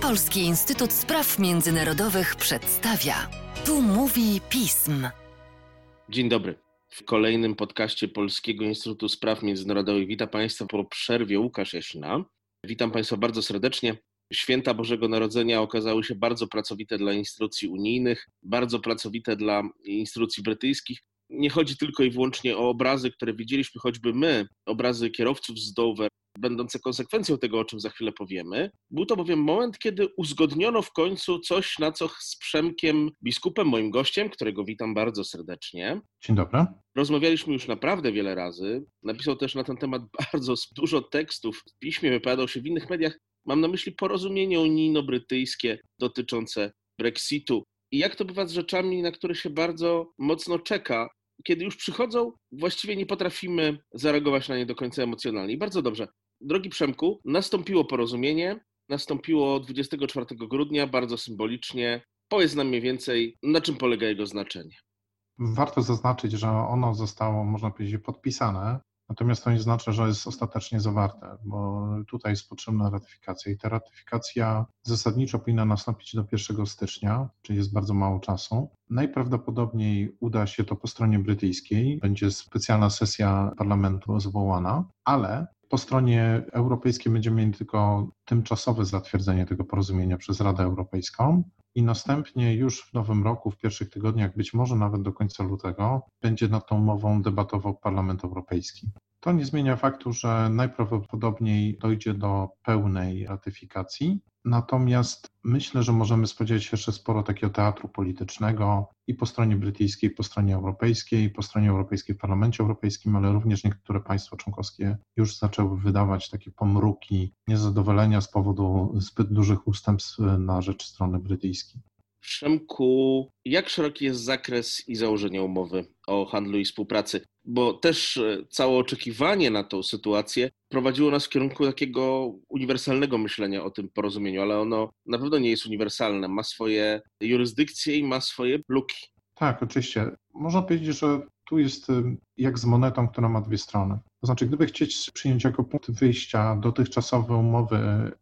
Polski Instytut Spraw Międzynarodowych przedstawia. Tu mówi pism. Dzień dobry. W kolejnym podcaście Polskiego Instytutu Spraw Międzynarodowych witam Państwa po przerwie Łukasz Jasina. Witam Państwa bardzo serdecznie. Święta Bożego Narodzenia okazały się bardzo pracowite dla instytucji unijnych, bardzo pracowite dla instytucji brytyjskich. Nie chodzi tylko i wyłącznie o obrazy, które widzieliśmy choćby my, obrazy kierowców z Dover, będące konsekwencją tego, o czym za chwilę powiemy. Był to bowiem moment, kiedy uzgodniono w końcu coś, na co z Przemkiem biskupem, moim gościem, którego witam bardzo serdecznie. Dzień dobry. Rozmawialiśmy już naprawdę wiele razy. Napisał też na ten temat bardzo dużo tekstów w piśmie, wypowiadał się w innych mediach. Mam na myśli porozumienie unijno-brytyjskie dotyczące Brexitu. I jak to bywa z rzeczami, na które się bardzo mocno czeka, kiedy już przychodzą, właściwie nie potrafimy zareagować na nie do końca emocjonalnie. I bardzo dobrze. Drogi Przemku, nastąpiło porozumienie, nastąpiło 24 grudnia, bardzo symbolicznie. Powiedz nam mniej więcej, na czym polega jego znaczenie. Warto zaznaczyć, że ono zostało, można powiedzieć, podpisane Natomiast to nie znaczy, że jest ostatecznie zawarte, bo tutaj jest potrzebna ratyfikacja i ta ratyfikacja zasadniczo powinna nastąpić do 1 stycznia, czyli jest bardzo mało czasu. Najprawdopodobniej uda się to po stronie brytyjskiej, będzie specjalna sesja parlamentu zwołana, ale po stronie europejskiej będziemy mieli tylko tymczasowe zatwierdzenie tego porozumienia przez Radę Europejską i następnie już w nowym roku, w pierwszych tygodniach, być może nawet do końca lutego, będzie nad tą umową debatował Parlament Europejski. To nie zmienia faktu, że najprawdopodobniej dojdzie do pełnej ratyfikacji, natomiast myślę, że możemy spodziewać się jeszcze sporo takiego teatru politycznego i po stronie brytyjskiej, i po stronie europejskiej, i po stronie europejskiej w Parlamencie Europejskim, ale również niektóre państwa członkowskie już zaczęły wydawać takie pomruki niezadowolenia z powodu zbyt dużych ustępstw na rzecz strony brytyjskiej. Przemku, jak szeroki jest zakres i założenie umowy o handlu i współpracy? Bo też e, całe oczekiwanie na tą sytuację prowadziło nas w kierunku takiego uniwersalnego myślenia o tym porozumieniu, ale ono na pewno nie jest uniwersalne. Ma swoje jurysdykcje i ma swoje luki. Tak, oczywiście. Można powiedzieć, że tu jest jak z monetą, która ma dwie strony. To znaczy, gdyby chcieć przyjąć jako punkt wyjścia dotychczasowe umowy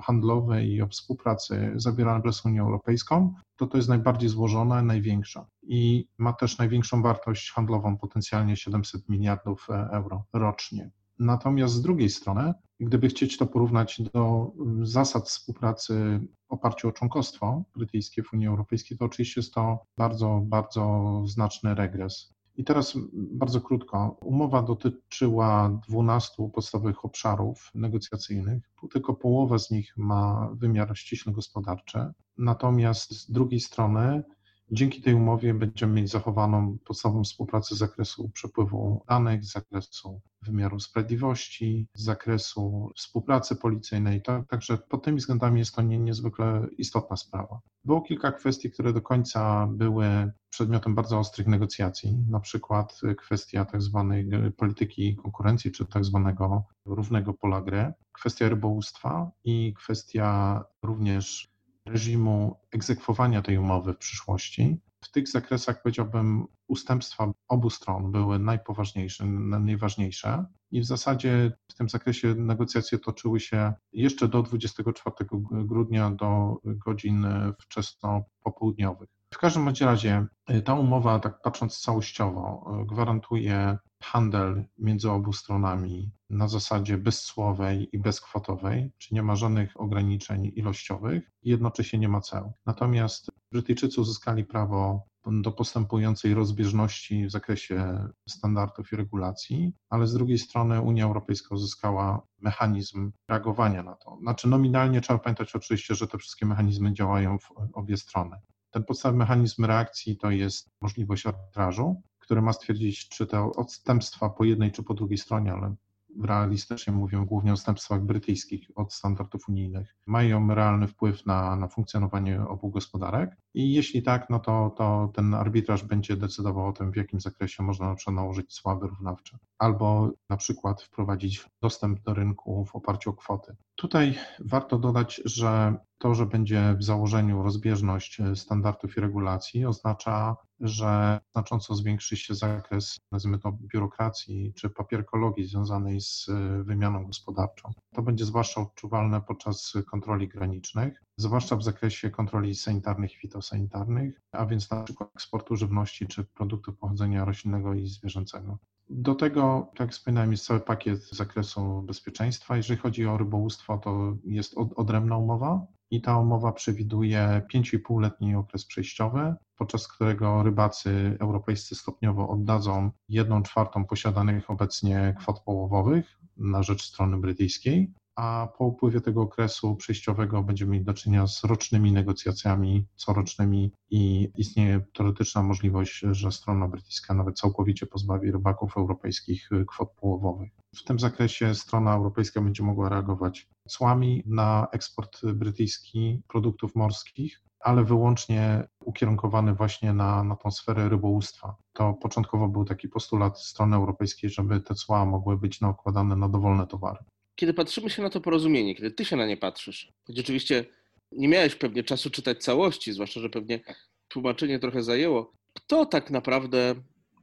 handlowe i o współpracy zawierane przez Unię Europejską, to to jest najbardziej złożone, największa i ma też największą wartość handlową, potencjalnie 700 miliardów e, euro rocznie. Natomiast z drugiej strony, gdyby chcieć to porównać do zasad współpracy w oparciu o członkostwo brytyjskie w Unii Europejskiej, to oczywiście jest to bardzo, bardzo znaczny regres. I teraz bardzo krótko. Umowa dotyczyła 12 podstawowych obszarów negocjacyjnych. Tylko połowa z nich ma wymiar ściśle gospodarczy. Natomiast z drugiej strony, dzięki tej umowie będziemy mieć zachowaną podstawową współpracę z zakresu przepływu danych, z zakresu wymiaru sprawiedliwości, z zakresu współpracy policyjnej. Także pod tymi względami jest to nie, niezwykle istotna sprawa. Było kilka kwestii, które do końca były przedmiotem bardzo ostrych negocjacji, na przykład kwestia tak zwanej polityki konkurencji, czy tak zwanego równego pola gry, kwestia rybołówstwa i kwestia również reżimu egzekwowania tej umowy w przyszłości. W tych zakresach powiedziałbym ustępstwa obu stron były najpoważniejsze, najważniejsze i w zasadzie w tym zakresie negocjacje toczyły się jeszcze do 24 grudnia do godzin wczesno-popołudniowych. W każdym razie y, ta umowa, tak patrząc całościowo, y, gwarantuje handel między obu stronami na zasadzie bezcłowej i bezkwotowej, czyli nie ma żadnych ograniczeń ilościowych i jednocześnie nie ma ceł. Natomiast Brytyjczycy uzyskali prawo do postępującej rozbieżności w zakresie standardów i regulacji, ale z drugiej strony Unia Europejska uzyskała mechanizm reagowania na to. Znaczy nominalnie trzeba pamiętać oczywiście, że te wszystkie mechanizmy działają w obie strony. Ten podstawowy mechanizm reakcji to jest możliwość arbitrażu, który ma stwierdzić, czy te odstępstwa po jednej czy po drugiej stronie, ale realistycznie mówię głównie o odstępstwach brytyjskich od standardów unijnych, mają realny wpływ na, na funkcjonowanie obu gospodarek. I jeśli tak, no to, to ten arbitraż będzie decydował o tym, w jakim zakresie można na przykład nałożyć cła wyrównawcze, albo na przykład wprowadzić dostęp do rynku w oparciu o kwoty. Tutaj warto dodać, że to, że będzie w założeniu rozbieżność standardów i regulacji, oznacza, że znacząco zwiększy się zakres, nazwijmy to, biurokracji czy papierkologii związanej z wymianą gospodarczą. To będzie zwłaszcza odczuwalne podczas kontroli granicznych, zwłaszcza w zakresie kontroli sanitarnych i fitosanitarnych, a więc na przykład eksportu żywności czy produktów pochodzenia roślinnego i zwierzęcego. Do tego, tak jak wspominałem, jest cały pakiet z zakresu bezpieczeństwa. Jeżeli chodzi o rybołówstwo, to jest odrębna umowa i ta umowa przewiduje 5,5-letni okres przejściowy, podczas którego rybacy europejscy stopniowo oddadzą 1 czwartą posiadanych obecnie kwot połowowych na rzecz strony brytyjskiej, a po upływie tego okresu przejściowego będziemy mieli do czynienia z rocznymi negocjacjami corocznymi i istnieje teoretyczna możliwość, że strona brytyjska nawet całkowicie pozbawi rybaków europejskich kwot połowowych. W tym zakresie strona europejska będzie mogła reagować cłami na eksport brytyjski produktów morskich, ale wyłącznie ukierunkowany właśnie na, na tą sferę rybołówstwa. To początkowo był taki postulat strony europejskiej, żeby te cła mogły być nakładane na dowolne towary kiedy patrzymy się na to porozumienie, kiedy ty się na nie patrzysz, choć oczywiście nie miałeś pewnie czasu czytać całości, zwłaszcza, że pewnie tłumaczenie trochę zajęło, kto tak naprawdę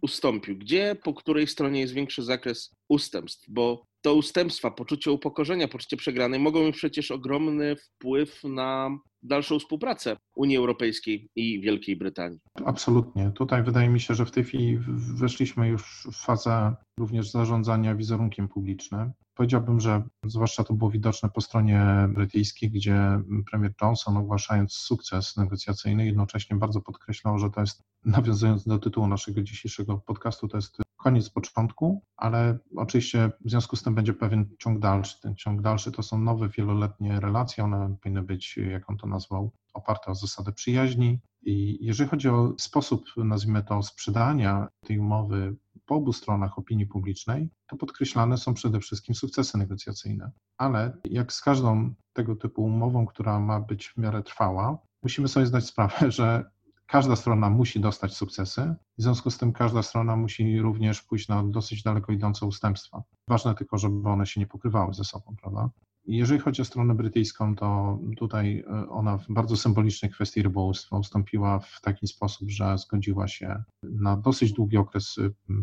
ustąpił? Gdzie, po której stronie jest większy zakres ustępstw? Bo to ustępstwa, poczucie upokorzenia, poczucie przegranej mogą mieć przecież ogromny wpływ na dalszą współpracę Unii Europejskiej i Wielkiej Brytanii. Absolutnie. Tutaj wydaje mi się, że w tej chwili weszliśmy już w fazę również zarządzania wizerunkiem publicznym. Powiedziałbym, że zwłaszcza to było widoczne po stronie brytyjskiej, gdzie premier Johnson ogłaszając sukces negocjacyjny jednocześnie bardzo podkreślał, że to jest, nawiązując do tytułu naszego dzisiejszego podcastu, to jest koniec początku, ale oczywiście w związku z tym będzie pewien ciąg dalszy. Ten ciąg dalszy to są nowe wieloletnie relacje, one powinny być, jak on to nazwał, oparte o zasady przyjaźni. I jeżeli chodzi o sposób, nazwijmy to, sprzedania tej umowy po obu stronach opinii publicznej, to podkreślane są przede wszystkim sukcesy negocjacyjne. Ale jak z każdą tego typu umową, która ma być w miarę trwała, musimy sobie zdać sprawę, że każda strona musi dostać sukcesy, w związku z tym każda strona musi również pójść na dosyć daleko idące ustępstwa. Ważne tylko, żeby one się nie pokrywały ze sobą, prawda? Jeżeli chodzi o stronę brytyjską, to tutaj e, ona w bardzo symbolicznej kwestii rybołówstwa ustąpiła w taki sposób, że zgodziła się na dosyć długi okres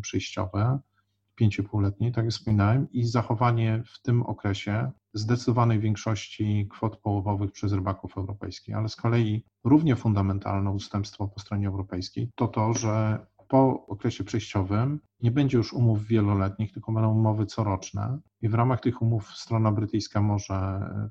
przejściowy, 5,5-letni, tak jak wspominałem, i zachowanie w tym okresie zdecydowanej większości kwot połowowych przez rybaków europejskich. Ale z kolei równie fundamentalne ustępstwo po stronie europejskiej to to, że po okresie przejściowym nie będzie już umów wieloletnich, tylko będą umowy coroczne i w ramach tych umów strona brytyjska może,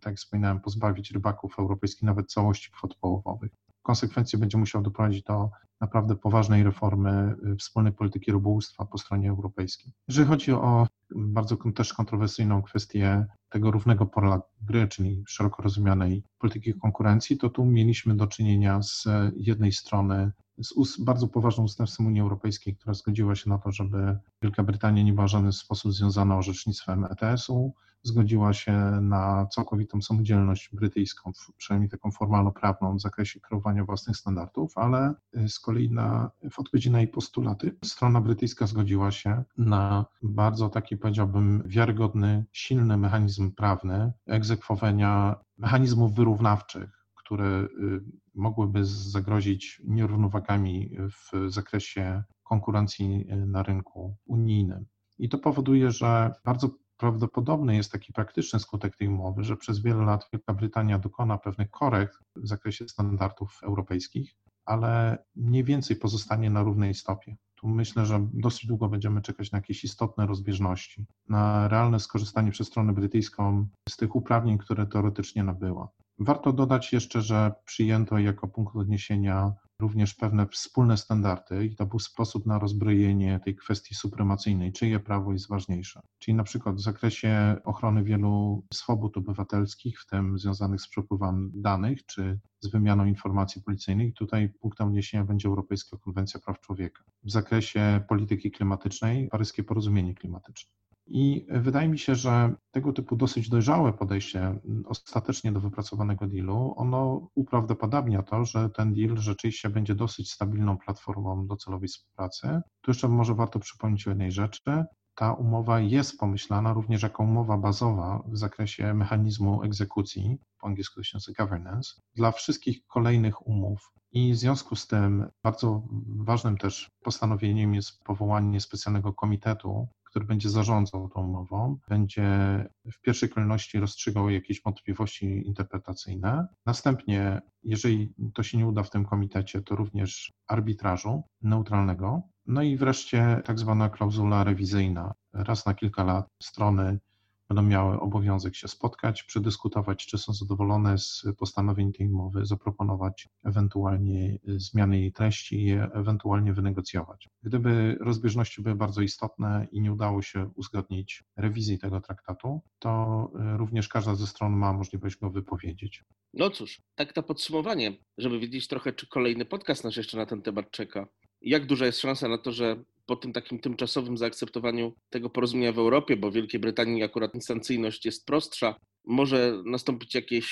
tak jak wspominałem, pozbawić rybaków europejskich nawet całości kwot połowowych. Konsekwencji będzie musiał doprowadzić do naprawdę poważnej reformy y, wspólnej polityki rybołówstwa po stronie europejskiej. Jeżeli chodzi o bardzo też kontrowersyjną kwestię tego równego pola gry, czyli szeroko rozumianej polityki konkurencji, to tu mieliśmy do czynienia z jednej strony z bardzo poważną ustępstwem Unii Europejskiej, która zgodziła się na to, żeby Wielka Brytania nie była w żaden sposób związana orzecznictwem ETS-u, zgodziła się na całkowitą samodzielność brytyjską, przynajmniej taką formalno-prawną w zakresie kreowania własnych standardów, ale y, z kolei na, w odpowiedzi na jej postulaty strona brytyjska zgodziła się na bardzo taki, powiedziałbym, wiarygodny, silny mechanizm prawny egzekwowania mechanizmów wyrównawczych, które y, mogłyby zagrozić nierównowagami w zakresie konkurencji y, na rynku unijnym. I to powoduje, że bardzo prawdopodobny jest taki praktyczny skutek tej umowy, że przez wiele lat Wielka Brytania dokona pewnych korekt w zakresie standardów europejskich, ale mniej więcej pozostanie na równej stopie. Tu myślę, że dosyć długo będziemy czekać na jakieś istotne rozbieżności, na realne skorzystanie przez stronę brytyjską z tych uprawnień, które teoretycznie nabyła. Warto dodać jeszcze, że przyjęto jako punkt odniesienia również pewne wspólne standardy i to był sposób na rozbrojenie tej kwestii supremacyjnej, czyje prawo jest ważniejsze. Czyli na przykład w zakresie ochrony wielu swobód obywatelskich, w tym związanych z przepływem danych czy z wymianą informacji policyjnych, tutaj punktem odniesienia będzie Europejska Konwencja Praw Człowieka. W zakresie polityki klimatycznej paryskie porozumienie klimatyczne. I wydaje mi się, że tego typu dosyć dojrzałe podejście ostatecznie do wypracowanego dealu, ono uprawdopodobnia to, że ten deal rzeczywiście będzie dosyć stabilną platformą docelowej współpracy. Tu jeszcze może warto przypomnieć o jednej rzeczy. ta umowa jest pomyślana również jako umowa bazowa w zakresie mechanizmu egzekucji, po angielsku to się nazywa governance, dla wszystkich kolejnych umów. I w związku z tym bardzo ważnym też postanowieniem jest powołanie specjalnego komitetu, który będzie zarządzał tą umową, będzie w pierwszej kolejności rozstrzygał jakieś wątpliwości interpretacyjne. Następnie, jeżeli to się nie uda w tym komitecie, to również arbitrażu neutralnego. No i wreszcie tak zwana klauzula rewizyjna. Raz na kilka lat strony będą miały obowiązek się spotkać, przedyskutować, czy są zadowolone z postanowień tej umowy, zaproponować ewentualnie zmiany jej treści i je ewentualnie wynegocjować. Gdyby rozbieżności były bardzo istotne i nie udało się uzgodnić rewizji tego traktatu, to również każda ze stron ma możliwość go wypowiedzieć. No cóż, tak na podsumowanie, żeby wiedzieć trochę, czy kolejny podcast nasz jeszcze na ten temat czeka. Jak duża jest szansa na to, że po tym takim tymczasowym zaakceptowaniu tego porozumienia w Europie, bo w Wielkiej Brytanii akurat instancyjność jest prostsza, może nastąpić jakieś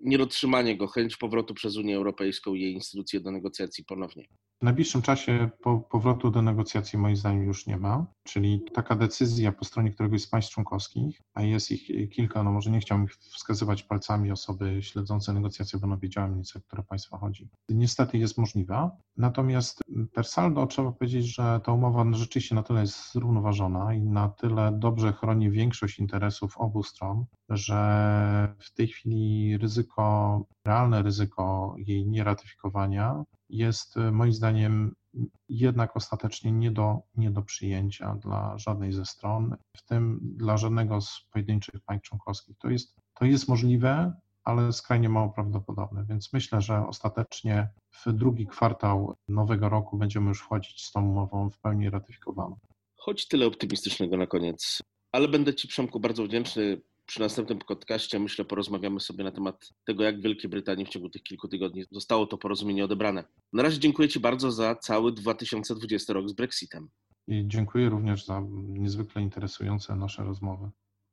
niedotrzymanie go, chęć powrotu przez Unię Europejską i jej instytucje do negocjacji ponownie. W najbliższym czasie po, powrotu do negocjacji moim zdaniem już nie ma, czyli taka decyzja po stronie któregoś z państw członkowskich, a jest ich kilka, no może nie chciałbym wskazywać palcami osoby śledzące negocjacje, bo no wiedziałem nieco, o które państwa chodzi. Niestety jest możliwa, natomiast per saldo trzeba powiedzieć, że ta umowa rzeczywiście na tyle jest zrównoważona i na tyle dobrze chroni większość interesów obu stron, że w tej chwili ryzyko, realne ryzyko jej nieratyfikowania jest y, moim zdaniem jednak ostatecznie nie do, nie do przyjęcia dla żadnej ze stron, w tym dla żadnego z pojedynczych państw członkowskich. To jest, to jest możliwe, ale skrajnie mało prawdopodobne, więc myślę, że ostatecznie w drugi kwartał nowego roku będziemy już wchodzić z tą umową w pełni ratyfikowaną. Choć tyle optymistycznego na koniec, ale będę Ci Przemku bardzo wdzięczny przy następnym podcaście, myślę, porozmawiamy sobie na temat tego, jak w Wielkiej Brytanii w ciągu tych kilku tygodni zostało to porozumienie odebrane. Na razie dziękuję Ci bardzo za cały 2020 rok z Brexitem. I dziękuję również za niezwykle interesujące nasze rozmowy.